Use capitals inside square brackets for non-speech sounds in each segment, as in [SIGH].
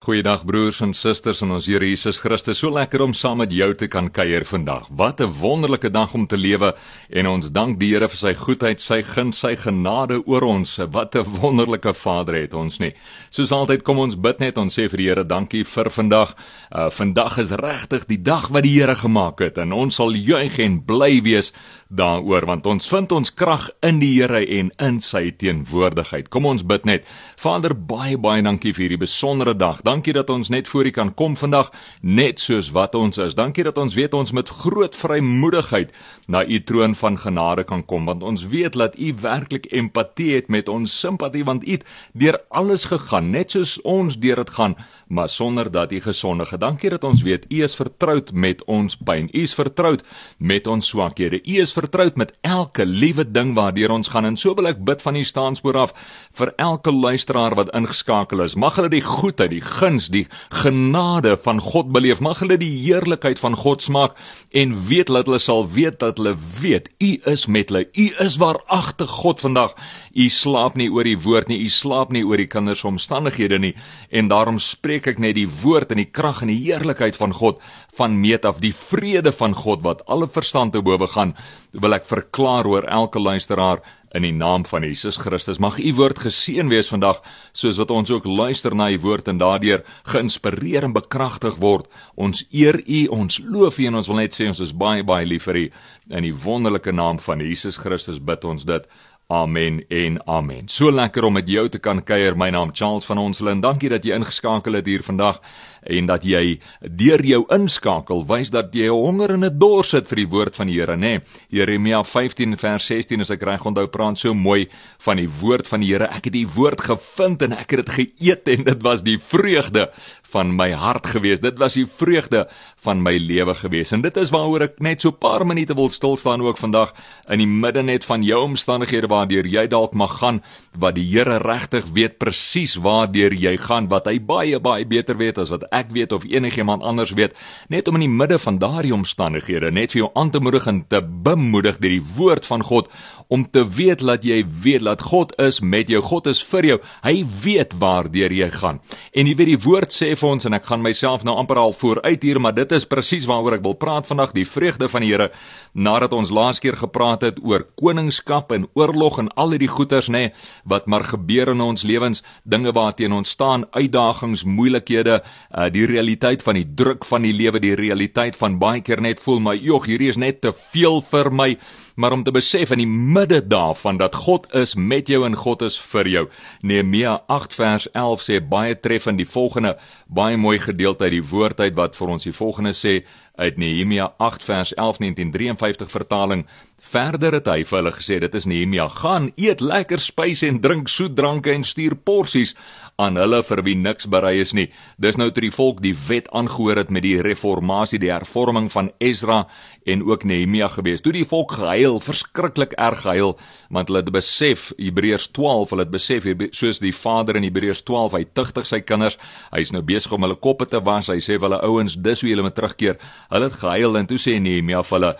Goeiedag broers en susters in ons Here Jesus Christus. So lekker om saam met jou te kan kuier vandag. Wat 'n wonderlike dag om te lewe en ons dank die Here vir sy goedheid, sy guns, sy genade oor ons. Wat 'n wonderlike Vader het ons nie. Soos altyd kom ons bid net ons sê vir die Here dankie vir vandag. Uh vandag is regtig die dag wat die Here gemaak het en ons sal juig en bly wees daaroor want ons vind ons krag in die Here en in sy teenwoordigheid. Kom ons bid net. Vader, baie baie dankie vir hierdie besondere dag. Dankie dat ons net voor U kan kom vandag net soos wat ons is. Dankie dat ons weet ons met groot vrymoedigheid na U troon van genade kan kom want ons weet dat U werklik empatie het met ons simpatie want U het deur alles gegaan net soos ons deur dit gaan maar sonder dat U gesondige. Dankie dat ons weet U is vertroud met ons pyn. U is vertroud met ons swakhede. U is vertroud met elke liewe ding waardeur ons gaan en so wil ek bid van U staanspoor af vir elke luisteraar wat ingeskakel is. Mag hulle die goedheid, die guns, die genade van God beleef. Mag hulle die heerlikheid van God smaak en weet dat hulle sal weet dat hulle weet U is met hulle. U is waaragtig God vandag. U slaap nie oor die woord nie. U slaap nie oor die kinders omstandighede nie. En daarom spreek ek net die woord en die krag en die heerlikheid van God van meet af. Die vrede van God wat alle verstand te bowe gaan wil ek verklaar oor elke luisteraar in die naam van Jesus Christus. Mag u woord geseën wees vandag soos wat ons ook luister na u woord en daardeur geïnspireer en bekragtig word. Ons eer u ons loof u en ons wil net sê ons is baie baie lief vir u. In die wonderlike naam van Jesus Christus bid ons dit Amen en amen. So lekker om met jou te kan kuier. My naam Charles van Onselen. Dankie dat jy ingeskakel het hier vandag en dat jy deur jou inskakel wys dat jy honger en dors het vir die woord van die Here, nê? Nee, Jeremia 15 vers 16 as ek reg onthou praat so mooi van die woord van die Here. Ek het die woord gevind en ek het dit geëet en dit was die vreugde van my hart gewees. Dit was die vreugde van my lewe gewees. En dit is waaroor ek net so 'n paar minute wil stil staan ook vandag in die midde net van jou omstandighede waardeur jy dalk mag gaan, wat die Here regtig weet presies waardeur jy gaan, wat hy baie baie beter weet as wat ek weet of enigiemand anders weet, net om in die midde van daardie omstandighede net vir jou aan te moedig en te bemoedig deur die woord van God om te weet dat jy weet dat God is met jou, God is vir jou. Hy weet waardeur jy gaan. En jy weet die woord sê vir ons en ek gaan myself nou amper al vooruit hier, maar dit is presies waaroor ek wil praat vandag, die vreugde van die Here. Nadat ons laas keer gepraat het oor koningskap en oorlog en al hierdie goeters nê, nee, wat maar gebeur in ons lewens, dinge waarteen ons staan, uitdagings, moeilikhede, uh, die realiteit van die druk van die lewe, die realiteit van baie keer net voel my, jog, hierdie is net te veel vir my maar om te besef in die midde daarvan dat God is met jou en God is vir jou. Nehemia 8 vers 11 sê baie treffend die volgende baie mooi gedeelte uit die woord uit wat vir ons die volgende sê uit Nehemia 8 vers 11 1953 vertaling. Verder het hy vir hulle gesê dit is Nehemia gaan eet lekker spyse en drink soet dranke en stuur porsies aan hulle vir wie niks berei is nie. Dis nou toe die volk die wet aangehoor het met die reformatie, die hervorming van Ezra en ook Nehemia gewees. Toe die volk gehuil, verskriklik erg gehuil, want hulle het besef Hebreërs 12, hulle het besef soos die Vader in Hebreërs 12, hy tugtig sy kinders. Hy's nou besig om hulle koppe te was. Hy sê vir hulle ouens, dis hoe julle moet terugkeer. Hulle het gehuil en toe sê Nehemia vir hulle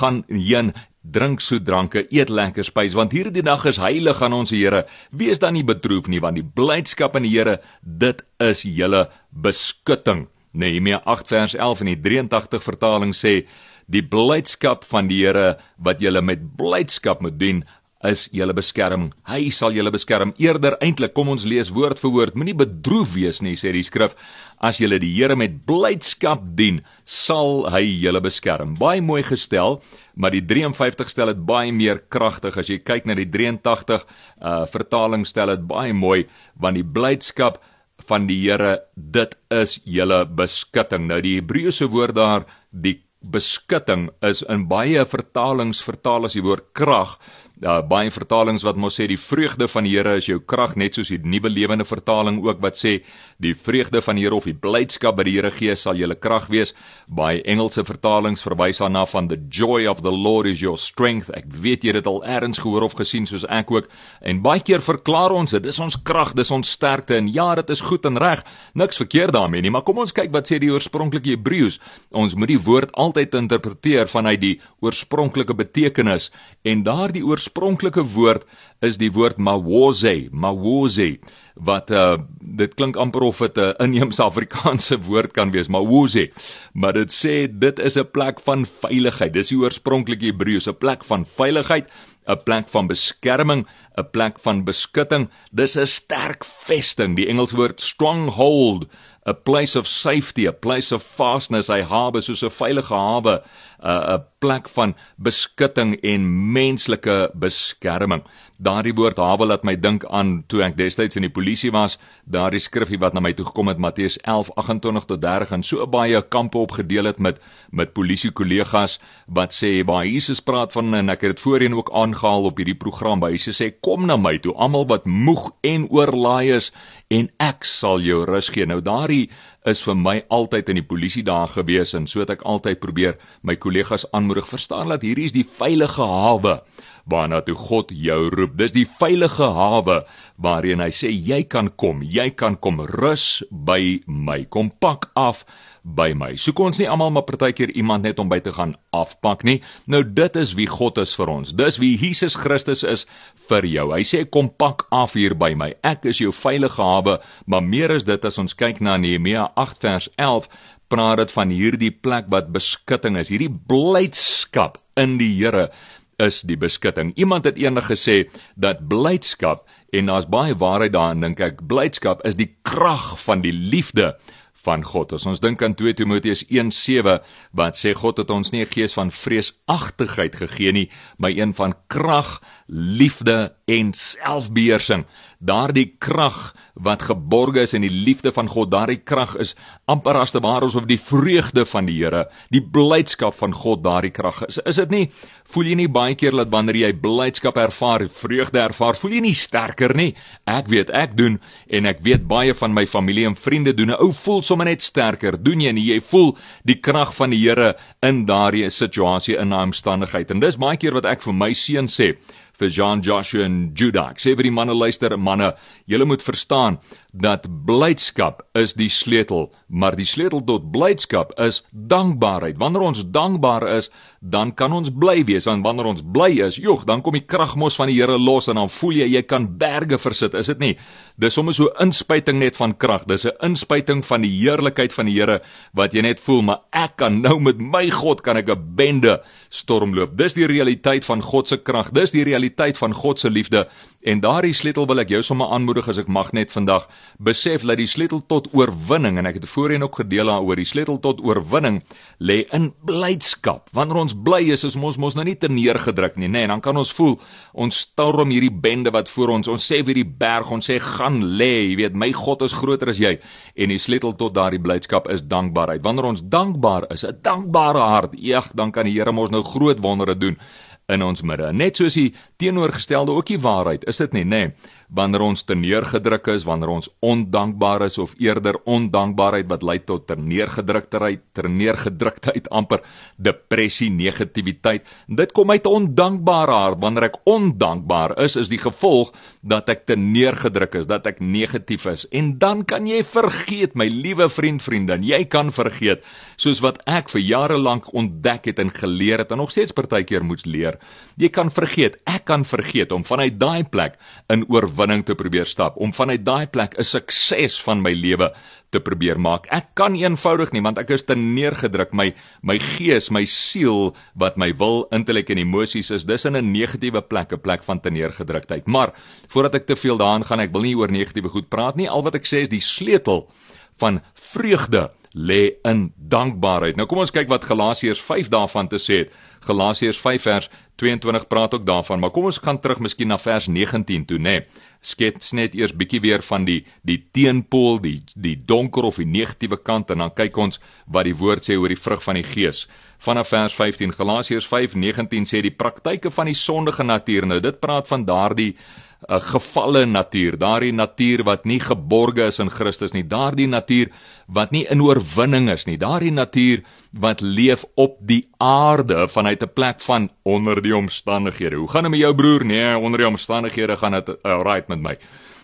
gaan heen drink soet dranke eet lekker spys want hierdie dag is heilig aan ons Here wees dan nie bedroef nie want die blydskap in die Here dit is julle beskutting Nehemia 8 vers 11 in die 83 vertaling sê die blydskap van die Here wat julle met blydskap moet dien is julle beskerming. Hy sal julle beskerm. Eerder eintlik kom ons lees woord vir woord. Moenie bedroef wees nie, sê die skrif. As julle die Here met blydskap dien, sal hy julle beskerm. Baie mooi gestel, maar die 53 stel dit baie meer kragtig as jy kyk na die 83 uh vertaling stel dit baie mooi want die blydskap van die Here, dit is julle beskutting. Nou die Hebreëse woord daar, die beskutting is in baie vertalings vertaal as die woord krag uh, baie vertalings wat mos sê die vreugde van die Here is jou krag net soos die nuwe lewende vertaling ook wat sê die vreugde van die Here of die blydskap by die Here gee sal julle krag wees. Baie Engelse vertalings verwys daarna van the joy of the Lord is your strength. Ek weet jy het dit al eers gehoor of gesien soos ek ook. En baie keer verklaar ons dit dis ons krag dis ons sterkte. En ja dit is goed en reg. Niks verkeerd daarmee nie maar kom ons kyk wat sê die oorspronklike Hebreëus. Ons moet die woord altyd interpreteer vanuit die oorspronklike betekenis. En daardie oorspronklike oorspronklike woord is die woord mawoze, mawoze wat uh dit klink amper of dit 'n inheemse Afrikaanse [LAUGHS] woord kan wees, mawoze. Maar dit sê dit is 'n plek van veiligheid. Dis die oorspronklike Hebreëus, 'n plek van veiligheid, 'n plek van beskerming, 'n plek van beskutting. Dis 'n sterk vesting. Die Engelse woord stronghold, a place of safety, a place of fastness, hy hawe soos 'n veilige hawe, 'n plek van beskutting en menslike beskerming. Daardie woord hawe laat my dink aan toe ek destyds in die polisie was, daardie skrifgie wat na my toe gekom het Matteus 11:28 tot 30 en so baie kampe opgedeel het met met polisie kollegas wat sê baie Jesus praat van en ek het dit voorheen ook aangehaal op hierdie program by Jesus sê kom na my toe almal wat moeg en oorlaai is en ek sal jou rus gee. Nou daardie is vir my altyd in die polisie daar gewees en so het ek altyd probeer my kollegas aanmoedig verstaan dat hierdie is die veilige hawe waarna toe God jou roep. Dis die veilige hawe waarheen hy sê jy kan kom, jy kan kom rus by my. Kom pak af by my. Soek ons nie almal maar partykeer iemand net om by te gaan afpak nie. Nou dit is wie God is vir ons. Dis wie Jesus Christus is vir jou. Hy sê kom pak af hier by my. Ek is jou veilige hawe, maar meer is dit as ons kyk na Nehemia 8 vers 11 praat dit van hierdie plek wat beskutting is, hierdie blydskap in die Here is die beskutting. Iemand het eendag gesê dat blydskap en daar's baie waarheid daarin dink ek blydskap is die krag van die liefde van God. As ons dink aan 2 Timoteus 1:7 wat sê God het ons nie 'n gees van vreesagtigheid gegee nie, maar een van krag, liefde en selfbeheersing. Daardie krag wat geborge is in die liefde van God, daardie krag is amper as te ware of die vreugde van die Here, die blydskap van God daardie krag is. Is dit nie? Voel jy nie baie keer dat wanneer jy blydskap ervaar, vreugde ervaar, voel jy nie sterker nie? Ek weet ek doen en ek weet baie van my familie en vriende doen. 'n Ou voel sommer net sterker. Doen jy nie? Jy voel die krag van die Here in daardie situasie in 'n omstandigheid. En dis baie keer wat ek vir my seun sê vir Jean Joshua en Judah. Ek sê vir die manne luister, manne, julle moet verstaan dat blydskap is die sleutel, maar die sleutel tot blydskap is dankbaarheid. Wanneer ons dankbaar is, dan kan ons bly wees. En wanneer ons bly is, joeg, dan kom die krag mos van die Here los en dan voel jy jy kan berge versit, is dit nie? Dis sommer so inspuiting net van krag. Dis 'n inspuiting van die heerlikheid van die Here wat jy net voel, maar ek kan nou met my God kan ek 'n bende stormloop. Dis die realiteit van God se krag. Dis die realiteit van God se liefde. En daardie sleutel wil ek jou sommer aanmoedig as ek mag net vandag besef dat die sleutel tot oorwinning en ek het voorheen ook gedeel daaroor die sleutel tot oorwinning lê in blydskap. Wanneer ons bly is, is ons mos nou nie te neergedruk nie, nê, nee, dan kan ons voel ons storm hierdie bende wat voor ons. Ons sê vir die berg, ons sê gaan lê, jy weet, my God is groter as jy. En die sleutel tot daardie blydskap is dankbaarheid. Wanneer ons dankbaar is, 'n dankbare hart, eeg, dan kan die Here mos nou groot wondere doen in ons midde. Net soos die teenoorgestelde ook die waarheid, is dit nie, nê? Nee wanneer ons te neergedruk is, wanneer ons ondankbaar is of eerder ondankbaarheid wat lei tot ter neergedruktheid, ter [LAUGHS] neergedruktheid amper depressie, negativiteit. Dit kom uit ondankbare hart. Wanneer ek ondankbaar is, is die gevolg dat ek te neergedruk is, dat ek negatief is. En dan kan jy vergeet, my liewe vriend, vriendin, jy kan vergeet soos wat ek vir jare lank ontdek het en geleer het en nog steeds partykeer moet leer. Jy kan vergeet, ek kan vergeet om vanuit daai plek in oor oorwinning te probeer stap om vanuit daai plek 'n sukses van my lewe te probeer maak. Ek kan eenvoudig nie want ek is te neergedruk my my gees, my siel wat my wil, intellek en emosies is dis in 'n negatiewe plek, 'n plek van te neergedruktheid. Maar voordat ek te veel daaraan gaan, ek wil nie oor negatiewe goed praat nie. Al wat ek sê is die sleutel van vreugde lê in dankbaarheid. Nou kom ons kyk wat Galasiërs 5 daarvan te sê het. Galasiërs 5 vers 22 praat ook daarvan, maar kom ons gaan terug miskien na vers 19 toe, nê. Nee skets net eers bietjie weer van die die teenpool, die die donker of die negatiewe kant en dan kyk ons wat die woord sê oor die vrug van die gees. Vanaf vers 15 Galasiërs 5:19 sê die praktyke van die sondige natuur. Nou dit praat van daardie 'n uh, gefalle natuur, daardie natuur wat nie geborge is in Christus nie, daardie natuur wat nie in oorwinning is nie, daardie natuur wat leef op die aarde vanuit 'n plek van onder die omstandighede. Hoe gaan dit met jou broer? Nee, onder die omstandighede gaan dit uh, right met my.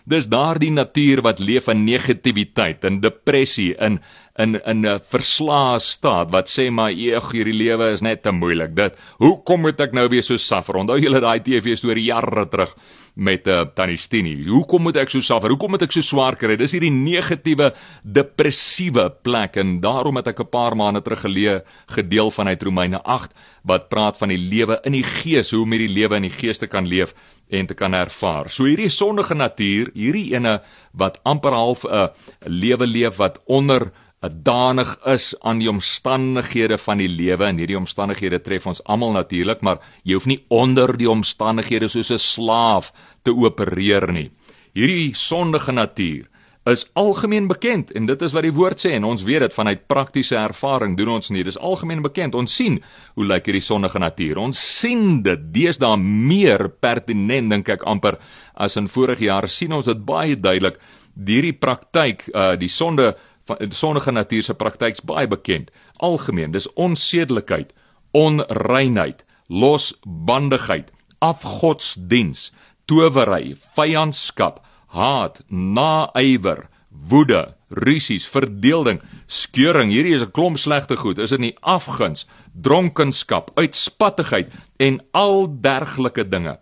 Dis daardie natuur wat leef in negativiteit, in depressie, in in in 'n verslae staat wat sê maar eeg hierdie lewe is net te moeilik. Dit hoekom moet ek nou weer so suffer? Onthou julle daai TV storie jare terug met uh, Tannie Stini. Hoekom moet ek so suffer? Hoekom moet ek so swaar kry? Dis hierdie negatiewe depressiewe plek en daarom het ek 'n paar maande terug geleë gedeel vanuit Romeine 8 wat praat van die lewe in die gees, hoe om hierdie lewe in die gees te kan leef en te kan ervaar. So hierdie sondige natuur, hierdie ene wat amper half 'n lewe leef wat onder danig is aan die omstandighede van die lewe en hierdie omstandighede tref ons almal natuurlik maar jy hoef nie onder die omstandighede soos 'n slaaf te opereer nie hierdie sondige natuur is algemeen bekend en dit is wat die woord sê en ons weet dit vanuit praktiese ervaring doen ons nie. Dis algemeen bekend. Ons sien hoe lyk hierdie sondige natuur. Ons sien dit. Deesdae meer pertinent dink ek amper as in vorige jare sien ons dit baie duidelik. Hierdie praktyk uh, die sonde van sondige natuur se praktyks baie bekend. Algemeen, dis onsedelikheid, onreinheid, losbandigheid, afgodsdiens, towery, vyandskap, haat, naaiwer, woede, rusies, verdeelding, skeuring. Hierdie is 'n klomp slegte goed. Is dit nie afguns, dronkenskap, uitspattigheid en al dergelike dinge?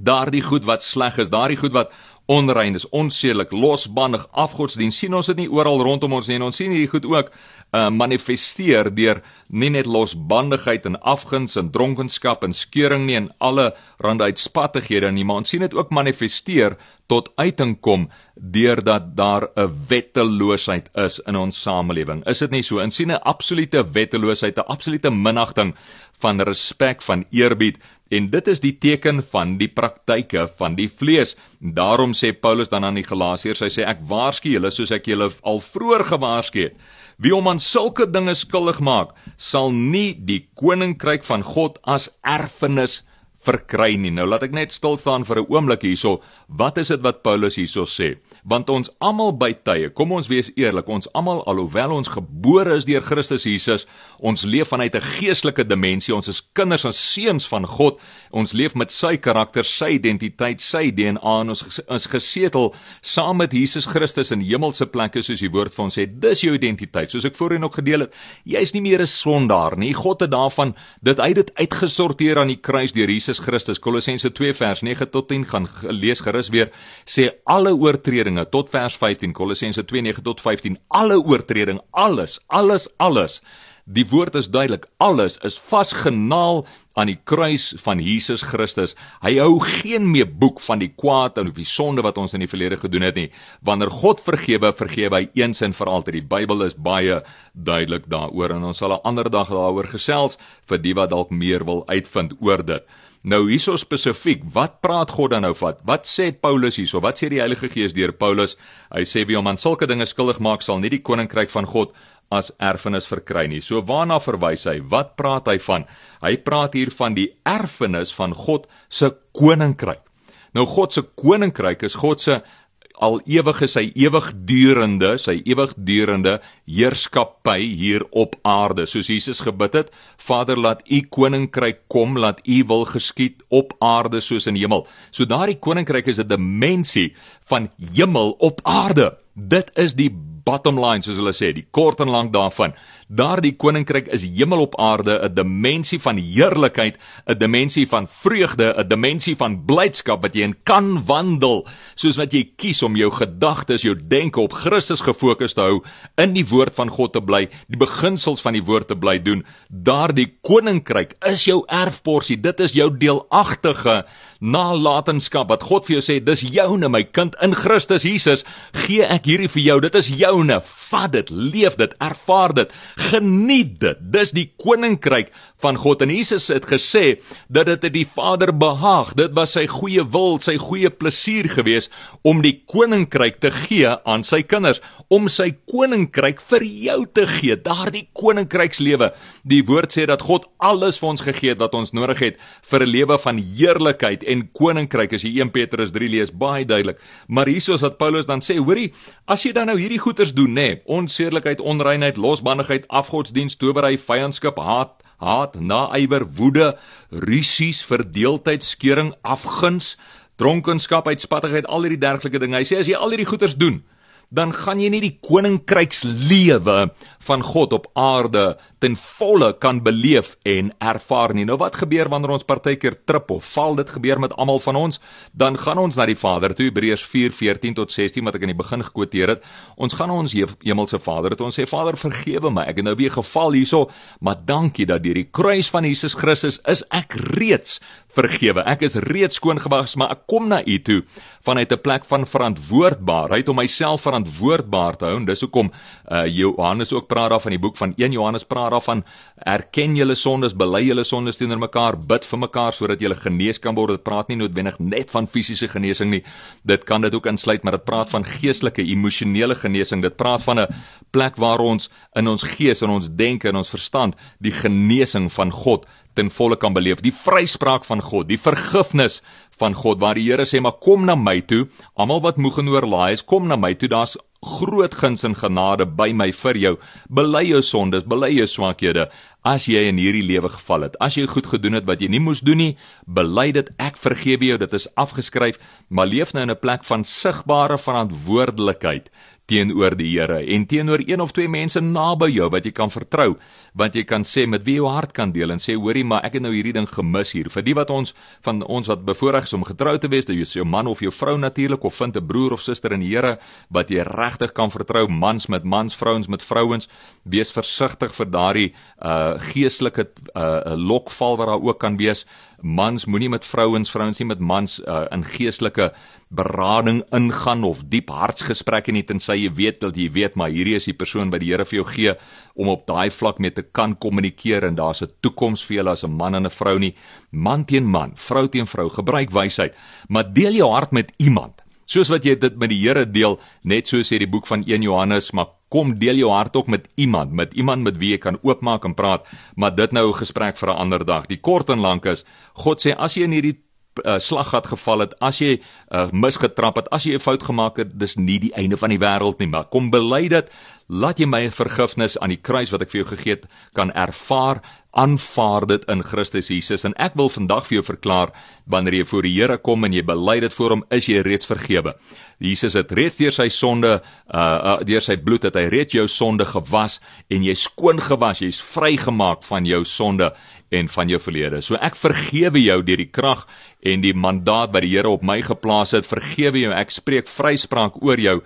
Daardie goed wat sleg is, daardie goed wat onrein is, onsedelik, losbandig, afgodsdiens. sien ons dit nie oral rondom ons nie en ons sien hierdie goed ook uh manifesteer deur nie net losbandigheid en afguns en dronkenskap en skeuring nie en alle rande uitspattighede nie, maar ons sien dit ook manifesteer tot uiting kom deurdat daar 'n wetteloosheid is in ons samelewing. Is dit nie so? Ons sien 'n absolute wetteloosheid, 'n absolute minagting van respek, van eerbied En dit is die teken van die praktyke van die vlees. Daarom sê Paulus dan aan die Galasiërs, hy sê ek waarsku julle soos ek julle al vroeër gewaarsku het. Wie om aan sulke dinge skuldig maak, sal nie die koninkryk van God as erfenis verkry nie. Nou laat ek net stil staan vir 'n oomblik hierso. Wat is dit wat Paulus hierso sê? Want ons almal by tye, kom ons wees eerlik, ons almal alhoewel ons gebore is deur Christus Jesus, ons leef vanuit 'n geestelike dimensie. Ons is kinders en seuns van God. Ons leef met sy karakter, sy identiteit, sy DNA en ons is gesetel saam met Jesus Christus in hemelse plekke soos die woord vir ons sê. Dis jou identiteit. Soos ek voorheen ook gedeel het, jy is nie meer 'n sondaar nie. God het daarvan dit uit dit uitgesorteer aan die kruis deur Jesus Christus. Kolossense 2 vers 9 tot 10 gaan lees gerus weer sê alle oortredinge tot vers 15 Kolossense 2:9 tot 15 alle oortreding alles alles alles Die woord is duidelik alles is vasgenaal aan die kruis van Jesus Christus. Hy hou geen meer boek van die kwaad en die sonde wat ons in die verlede gedoen het nie. Wanneer God vergewe, vergewe hy eens en vir altyd. Die Bybel is baie duidelik daaroor en ons sal 'n ander dag daaroor gesels vir die wat dalk meer wil uitvind oor dit. Nou hierso spesifiek, wat praat God dan nou van? Wat sê Paulus hierso? Wat sê die Heilige Gees deur Paulus? Hy sê wie om aan sulke dinge skuldig maak, sal nie die koninkryk van God as erfenis verkry nie. So waarna verwys hy? Wat praat hy van? Hy praat hier van die erfenis van God se koninkryk. Nou God se koninkryk is God se al ewig is hy ewigdurende, sy ewigdurende heerskappy hier op aarde. Soos Jesus gebid het, Vader, laat U koninkryk kom, laat U wil geskied op aarde soos in hemel. So daardie koninkryk is 'n dimensie van hemel op aarde. Dit is die bottom line soos hulle sê, die kort en lank daarvan. Daardie koninkryk is hemel op aarde, 'n dimensie van heerlikheid, 'n dimensie van vreugde, 'n dimensie van blydskap wat jy in kan wandel, soos wat jy kies om jou gedagtes, jou denke op Christus gefokus te hou, in die woord van God te bly, die beginsels van die woord te bly doen. Daardie koninkryk is jou erfporsie. Dit is jou deelagtige nalatenskap wat God vir jou sê, dis joune my kind in Christus Jesus, gee ek hierdie vir jou. Dit is joune. Vat dit, leef dit, ervaar dit, geniet dit. Dis die koninkryk van God en Jesus het gesê dat dit het die Vader behaag. Dit was sy goeie wil, sy goeie plesier gewees om die koninkryk te gee aan sy kinders, om sy koninkryk vir jou te gee. Daardie koninkrykslewe. Die woord sê dat God alles vir ons gegee het wat ons nodig het vir 'n lewe van heerlikheid en koninkryk. As jy 1 Petrus 3 lees, baie duidelik. Maar hiersoos wat Paulus dan sê, hoorie, as jy dan nou hierdie goeters doen, nê, nee, onsedelikheid, onreinheid, losbandigheid, afgodsdienst, towery, vyandskap, haat, haat, naaiwer, woede, rusies, verdeeldheid, skeuring, afguns, dronkenskap, uitspattigheid, al hierdie dergelike dinge. Hy sê as jy al hierdie goeders doen, dan gaan jy nie die koninkrykslewe van God op aarde ten volle kan beleef en ervaar nie. Nou wat gebeur wanneer ons partykeer trip of val? Dit gebeur met almal van ons. Dan gaan ons na die Vader toe, Hebreërs 4:14 tot 16 wat ek in die begin gekwoteer het. Ons gaan na ons hemelse Vader toe. Ons sê Vader, vergewe my. Ek het nou weer geval hierso, maar dankie dat deur die kruis van Jesus Christus is ek reeds vergewe. Ek is reeds skoon gewas, maar ek kom na U toe vanuit 'n plek van verantwoordbaarheid om myself verantwoordbaar te hou. Dis hoekom uh, Johannes ook praat daar van die boek van 1 Johannes praat daarvan erken julle sondes, bely julle sondes teenoor mekaar, bid vir mekaar sodat julle genees kan word. Dit praat nie noodwendig net van fisiese genesing nie. Dit kan dit ook insluit, maar dit praat van geestelike, emosionele genesing. Dit praat van 'n plek waar ons in ons gees en ons denke en ons verstand die genesing van God ten volle kan beleef. Die vryspraak van God, die vergifnis van God waar die Here sê maar kom na my toe, almal wat moeg en oorlaai is, kom na my toe. Daar's groot guns en genade by my vir jou. Bely jou sondes, bely jou swakhede. As jy in hierdie lewe geval het, as jy goed gedoen het wat jy nie moes doen nie, bely dit. Ek vergewe jou. Dit is afgeskryf, maar leef nou in 'n plek van sigbare verantwoordelikheid teenoor die Here en teenoor een of twee mense naby jou wat jy kan vertrou want jy kan sê met wie jou hart kan deel en sê hoorie maar ek het nou hierdie ding gemis hier vir die wat ons van ons wat bevoorreg is om getrou te wees dat jy jou man of jou vrou natuurlik of vind 'n broer of suster in die Here wat jy regtig kan vertrou mans met mans vrouens met vrouens. Wees versigtig vir daardie uh geestelike uh lokval wat daar ook kan wees. Mans moenie met vrouens vrouens nie met mans uh, in geestelike berading ingaan of diep hartsgesprekke nie tensy jy weet dat jy weet maar hierdie is die persoon wat die Here vir jou gee om op daai vlak mee te kan kommunikeer en daar's 'n toekoms vir julle as 'n man en 'n vrou nie. Man teen man vrou teen vrou gebruik wysheid. Maar deel jou hart met iemand soos wat jy dit met die Here deel net so sê die boek van 1 Johannes maar kom deel jou hart ook met iemand, met iemand met wie jy kan oopmaak en praat, maar dit nou 'n gesprek vir 'n ander dag. Die kort en lank is, God sê as jy in hierdie uh, slaggat geval het, as jy uh, misgetrap het, as jy 'n fout gemaak het, dis nie die einde van die wêreld nie, maar kom bely dit, laat jy my vergifnis aan die kruis wat ek vir jou gegee het kan ervaar aanvaar dit in Christus Jesus en ek wil vandag vir jou verklaar wanneer jy voor die Here kom en jy bely dit voor hom is jy reeds vergewe. Jesus het reeds deur sy sonde uh, uh deur sy bloed het hy reeds jou sonde gewas en jy skoon gewas, jy's vrygemaak van jou sonde en van jou verlede. So ek vergewe jou deur die krag en die mandaat wat die Here op my geplaas het. Vergewe jou. Ek spreek vryspraak oor jou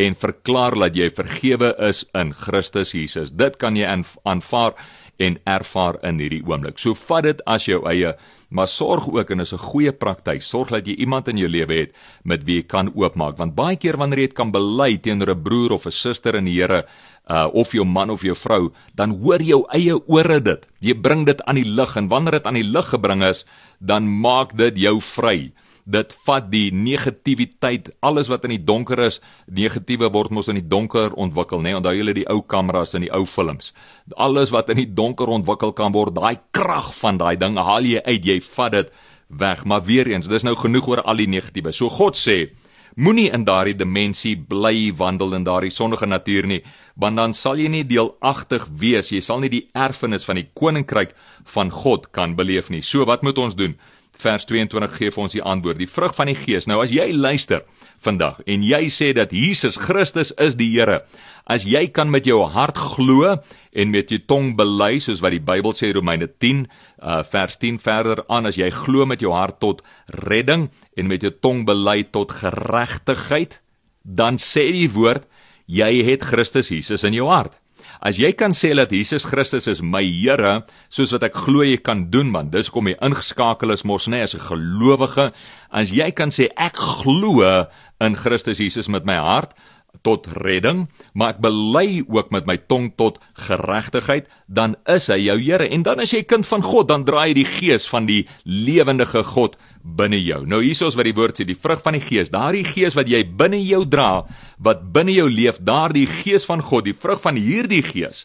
en verklaar dat jy vergewe is in Christus Jesus. Dit kan jy aanvaar en ervaar in hierdie oomblik. So vat dit as jou eie, maar sorg ook en is 'n goeie praktyk. Sorg dat jy iemand in jou lewe het met wie jy kan oopmaak, want baie keer wanneer jy dit kan bely teenoor 'n broer of 'n suster in die Here, uh of jou man of jou vrou, dan hoor jou eie ore dit. Jy bring dit aan die lig en wanneer dit aan die lig gebring is, dan maak dit jou vry dit vat die negativiteit, alles wat in die donker is, negatiewe word mos in die donker ontwikkel, nê? Nee? Onthou julle die ou kameras en die ou films. Alles wat in die donker ontwikkel kan word, daai krag van daai ding haal jy uit, jy vat dit weg. Maar weer eens, dis nou genoeg oor al die negatiewe. So God sê, moenie in daardie dimensie bly wandel in daardie sondige natuur nie, want dan sal jy nie deelagtig wees, jy sal nie die erfenis van die koninkryk van God kan beleef nie. So wat moet ons doen? Vers 22 gee vir ons die antwoord, die vrug van die Gees. Nou as jy luister vandag en jy sê dat Jesus Christus is die Here, as jy kan met jou hart glo en met jou tong bely soos wat die Bybel sê Romeine 10 uh, vers 10 verder aan as jy glo met jou hart tot redding en met jou tong bely tot geregtigheid, dan sê die woord jy het Christus Jesus in jou hart. As jy kan sê dat Jesus Christus is my Here, soos wat ek glo jy kan doen man, dis kom jy ingeskakel is mos nê as 'n gelowige, as jy kan sê ek glo in Christus Jesus met my hart, tot redding, maar ek bely ook met my tong tot geregtigheid, dan is hy jou Here en dan as jy kind van God, dan draai jy die gees van die lewendige God binne jou. Nou hiersoos wat die woord sê, die vrug van die gees, daardie gees wat jy binne jou dra, wat binne jou leef, daardie gees van God, die vrug van hierdie gees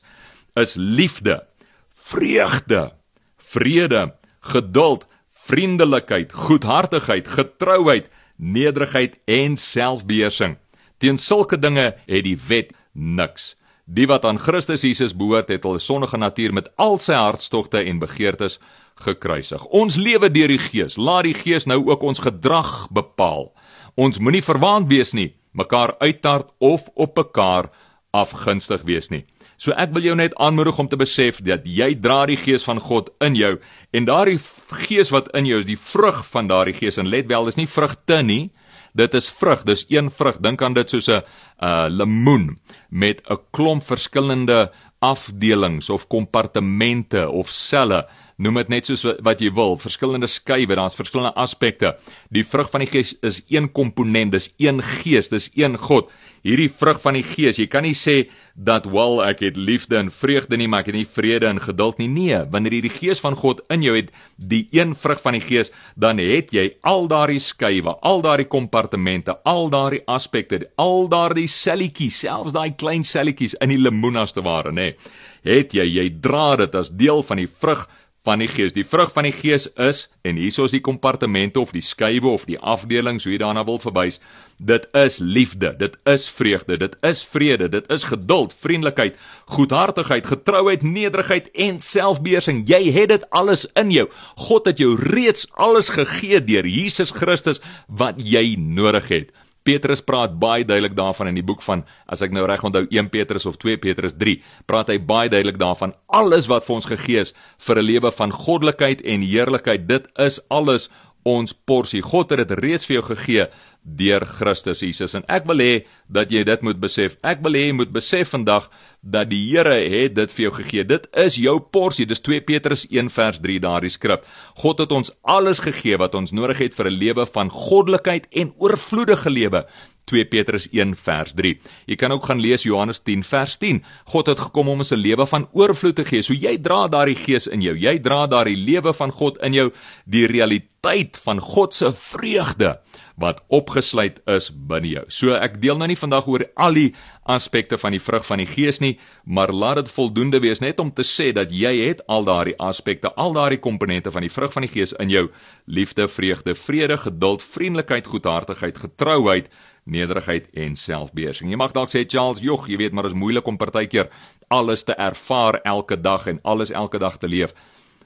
is liefde, vreugde, vrede, geduld, vriendelikheid, goedhartigheid, getrouheid, nederigheid en selfbeheersing. Teen sulke dinge het die wet niks. Die wat aan Christus Jesus behoort, het hulle sondige natuur met al sy hartstogte en begeertes gekruisig. Ons lewe deur die Gees. Laat die Gees nou ook ons gedrag bepaal. Ons moenie verwaand wees nie, mekaar uittart of op mekaar afgunstig wees nie. So ek wil jou net aanmoedig om te besef dat jy dra die gees van God in jou en daardie gees wat in jou is, die vrug van daardie gees en let wel, dis nie vrugte nie. Dit is vrug, dis een vrug. Dink aan dit soos 'n uh lemoen met 'n klomp verskillende afdelings of kompartemente of selle noem dit net soos wat jy wil, verskillende skywe, daar's verskillende aspekte. Die vrug van die Gees is een komponent, dis een Gees, dis een God. Hierdie vrug van die Gees, jy kan nie sê dat wel ek het liefde en vreugde nie, maar ek het nie vrede en geduld nie. Nee, wanneer jy die Gees van God in jou het, die een vrug van die Gees, dan het jy al daardie skywe, al daardie kompartemente, al daardie aspekte, al daardie selletjies, selfs daai klein selletjies in die lemoen as te ware, nê. Het jy jy dra dit as deel van die vrug van die Gees. Die vrug van die Gees is en hierso is die kompartemente of die skywe of die afdelings hoe jy daarna wil verwys. Dit is liefde, dit is vreugde, dit is vrede, dit is geduld, vriendelikheid, goedhartigheid, getrouheid, nederigheid en selfbeheersing. Jy het dit alles in jou. God het jou reeds alles gegee deur Jesus Christus wat jy nodig het. Petrus praat baie duidelik daarvan in die boek van as ek nou reg onthou 1 Petrus of 2 Petrus 3 praat hy baie duidelik daarvan. Alles wat vir ons gegee is vir 'n lewe van goddelikheid en heerlikheid dit is alles ons porsie. God het dit reeds vir jou gegee deur Christus Jesus en ek wil hê dat jy dit moet besef. Ek wil hê jy moet besef vandag dat die Here het dit vir jou gegee. Dit is jou porsie. Dis 2 Petrus 1 vers 3 daardie skrif. God het ons alles gegee wat ons nodig het vir 'n lewe van goddelikheid en oorvloedige lewe. 2 Petrus 1 vers 3. Jy kan ook gaan lees Johannes 10 vers 10. God het gekom om ons 'n lewe van oorvloed te gee. So jy dra daardie gees in jou. Jy dra daardie lewe van God in jou, die realiteit van God se vreugde wat opgesluit is binne jou. So ek deel nou nie vandag oor al die aspekte van die vrug van die gees nie, maar laat dit voldoende wees net om te sê dat jy het al daardie aspekte, al daardie komponente van die vrug van die gees in jou: liefde, vreugde, vrede, geduld, vriendelikheid, goedhartigheid, getrouheid, nederigheid en selfbeheersing. Jy mag dalk sê Charles, "Jog, jy weet, maar dit is moeilik om partykeer alles te ervaar elke dag en alles elke dag te leef."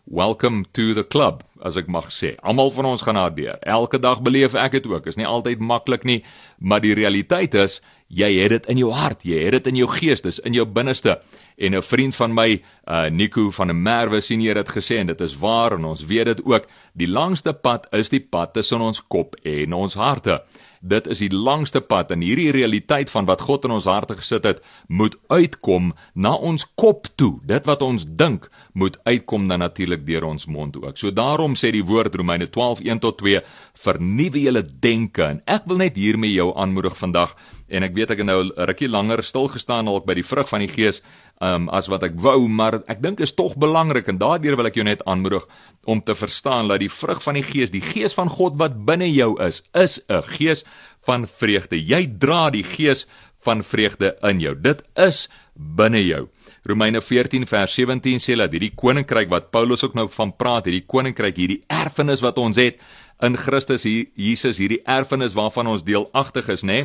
Welcome to the club, as ek mag sê. Almal van ons gaan daardeur. Elke dag beleef ek dit ook. Is nie altyd maklik nie, maar die realiteit is jy het dit in jou hart, jy het dit in jou gees, dis in jou binneste. En 'n vriend van my, uh Nico van der Merwe sien hier dit gesê en dit is waar en ons weet dit ook. Die langste pad is die pad tussen ons kop en ons harte dit is die langste pad en hierdie realiteit van wat God in ons harte gesit het, moet uitkom na ons kop toe. Dit wat ons dink, moet uitkom dan natuurlik deur ons mond ook. So daarom sê die woord Romeine 12:1 tot 2, vernuwe julle denke en ek wil net hiermee jou aanmoedig vandag en ek weet ek het nou rukkie langer stil gestaan al by die vrug van die gees um, as wat ek wou, maar ek dink is tog belangrik en daardeur wil ek jou net aanmoedig om te verstaan dat die vrug van die Gees, die Gees van God wat binne jou is, is 'n Gees van vreugde. Jy dra die Gees van vreugde in jou. Dit is binne jou. Romeine 14 vers 17 sê dat hierdie koninkryk wat Paulus ook nou van praat, hierdie koninkryk, hierdie erfenis wat ons het, in Christus hier Jesus hierdie erfenis waarvan ons deelagtig is nê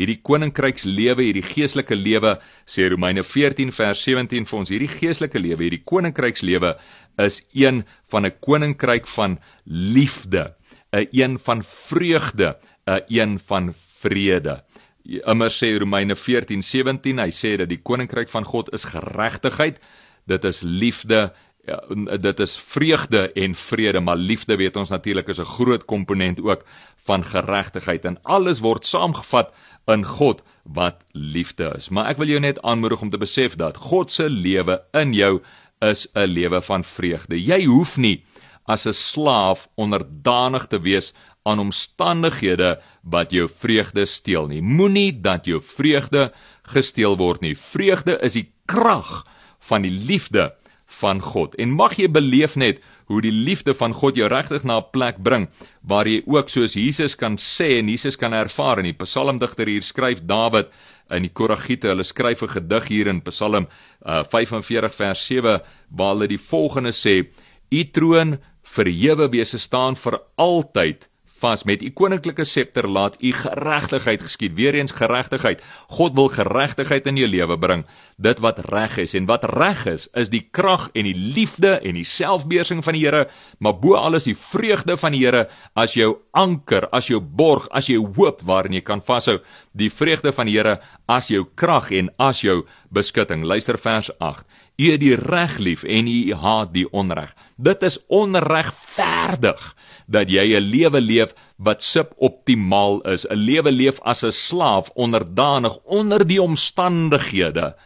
hierdie koninkrykslewe hierdie geestelike lewe sê Romeine 14 vers 17 vir ons. Hierdie geestelike lewe hierdie koninkrykslewe is een van 'n koninkryk van liefde 'n een van vreugde 'n een van vrede immer sê Romeine 14:17 hy sê dat die koninkryk van God is geregtigheid dit is liefde Ja, dit is vreugde en vrede, maar liefde weet ons natuurlik is 'n groot komponent ook van geregtigheid en alles word saamgevat in God wat liefde is. Maar ek wil jou net aanmoedig om te besef dat God se lewe in jou is 'n lewe van vreugde. Jy hoef nie as 'n slaaf onderdanig te wees aan omstandighede wat jou vreugde steel nie. Moenie dat jou vreugde gesteel word nie. Vreugde is die krag van die liefde van God. En mag jy beleef net hoe die liefde van God jou regtig na 'n plek bring waar jy ook soos Jesus kan sê en Jesus kan ervaar en die psalmdigter hier skryf Dawid in die Koragiete, hulle skryf 'n gedig hier in Psalm uh, 45 vers 7 waar hulle die volgende sê: U troon verhewe wese staan vir altyd vas met u koninklike septer laat u geregtigheid geskied. Weereens geregtigheid. God wil geregtigheid in jou lewe bring. Dit wat reg is en wat reg is, is die krag en die liefde en die selfbeheersing van die Here, maar bo alles die vreugde van die Here as jou anker, as jou borg, as jou hoop waarin jy kan vashou. Die vreugde van die Here as jou krag en as jou beskutting. Luister vers 8. U het die reg lief en u haat die onreg. Dit is onregverdig dat jy 'n lewe leef wat suboptimaal is, 'n lewe leef as 'n slaaf onderdanig onder die omstandighede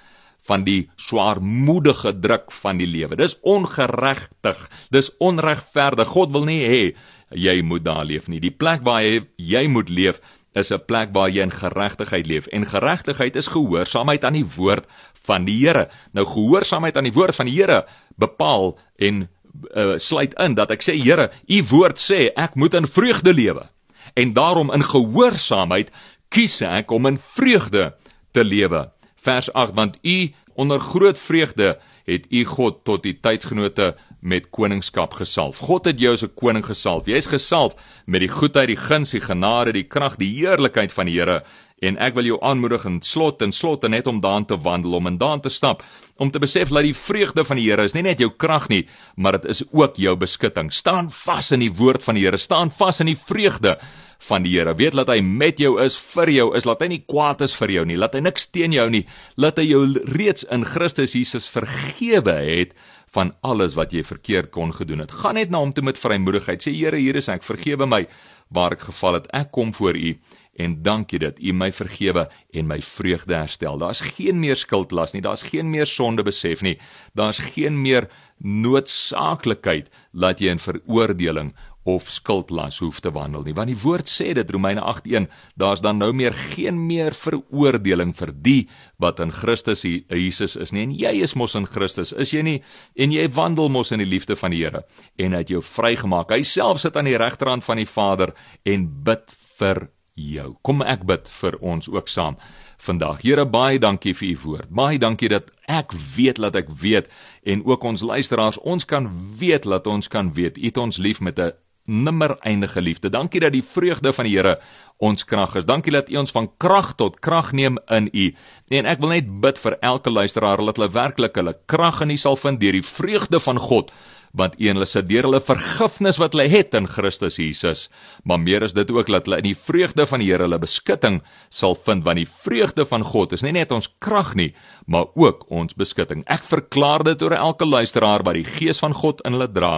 van die swaarmoedige druk van die lewe. Dis ongeregtig. Dis onregverdig. God wil nie hê jy moet daar leef nie. Die plek waar jy, jy moet leef is 'n plek waar jy in geregtigheid leef en geregtigheid is gehoorsaamheid aan die woord van die Here. Nou gehoorsaamheid aan die woord van die Here bepaal en uh, sluit in dat ek sê Here, u woord sê ek moet in vreugde lewe. En daarom in gehoorsaamheid kies ek om in vreugde te lewe. Vers 8 want u onder groot vreugde het u God tot die tydsgenote met koningskap gesalf. God het jou as 'n koning gesalf. Jy's gesalf met die goedheid, die guns, die genade, die krag, die heerlikheid van die Here en ek wil jou aanmoedig in slot en slot en net om daan te wandel, om in daan te stap, om te besef dat die vreugde van die Here is nie net jou krag nie, maar dit is ook jou beskutting. Staan vas in die woord van die Here, staan vas in die vreugde van die Here. Weet dat hy met jou is, vir jou is, laat hy nie kwaad is vir jou nie, laat hy niks teen jou nie, laat hy jou reeds in Christus Jesus vergewe het van alles wat jy verkeerd kon gedoen het. Gaan net na hom toe met vrymoedigheid. Sê Here, hier is ek, vergewe my waar ek geval het. Ek kom voor U en dankie dat U my vergewe en my vreugde herstel. Daar's geen meer skuldlas nie, daar's geen meer sonde besef nie. Daar's geen meer noodsaaklikheid laat jy in veroordeling of skuldlas hoef te wandel nie. Want die woord sê dit Romeine 8:1 daar's dan nou meer geen meer veroordeling vir die wat in Christus Jesus is nie. En jy is mos in Christus is jy nie? En jy wandel mos in die liefde van die Here en hy het jou vrygemaak. Hy self sit aan die regterhand van die Vader en bid vir jou. Kom ek bid vir ons ook saam vandag. Here baie dankie vir u woord. Baie dankie dat ek weet dat ek weet en ook ons luisteraars ons kan weet dat ons kan weet. U het ons lief met 'n nimmer eindige liefde. Dankie dat die vreugde van die Here ons krag is. Dankie dat U ons van krag tot krag neem in U. En ek wil net bid vir elke luisteraar dat hulle werklik hulle krag in U sal vind deur die vreugde van God want een hulle sit deur hulle vergifnis wat hulle het in Christus Jesus. Maar meer is dit ook dat hulle in die vreugde van die Here hulle beskutting sal vind want die vreugde van God is nie net ons krag nie, maar ook ons beskutting. Ek verklaar dit oor elke luisteraar wat die gees van God in hulle dra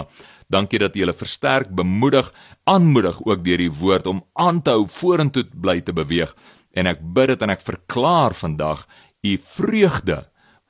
Dankie dat jy hulle versterk, bemoedig, aanmoedig ook deur die woord om aan te hou vorentoe bly te beweeg. En ek bid dit en ek verklaar vandag u vreugde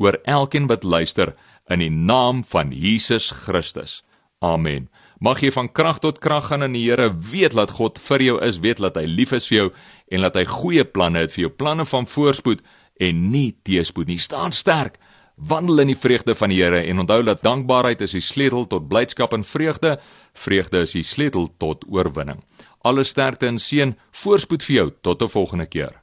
oor elkeen wat luister in die naam van Jesus Christus. Amen. Mag jy van krag tot krag gaan in die Here, weet dat God vir jou is, weet dat hy lief is vir jou en dat hy goeie planne het vir jou, planne van voorspoed en nie teëspoed nie. Staan sterk wandel in die vreugde van die Here en onthou dat dankbaarheid is die sleutel tot blydskap en vreugde. Vreugde is die sleutel tot oorwinning. Alle sterkte en seën, voorspoed vir jou tot 'n volgende keer.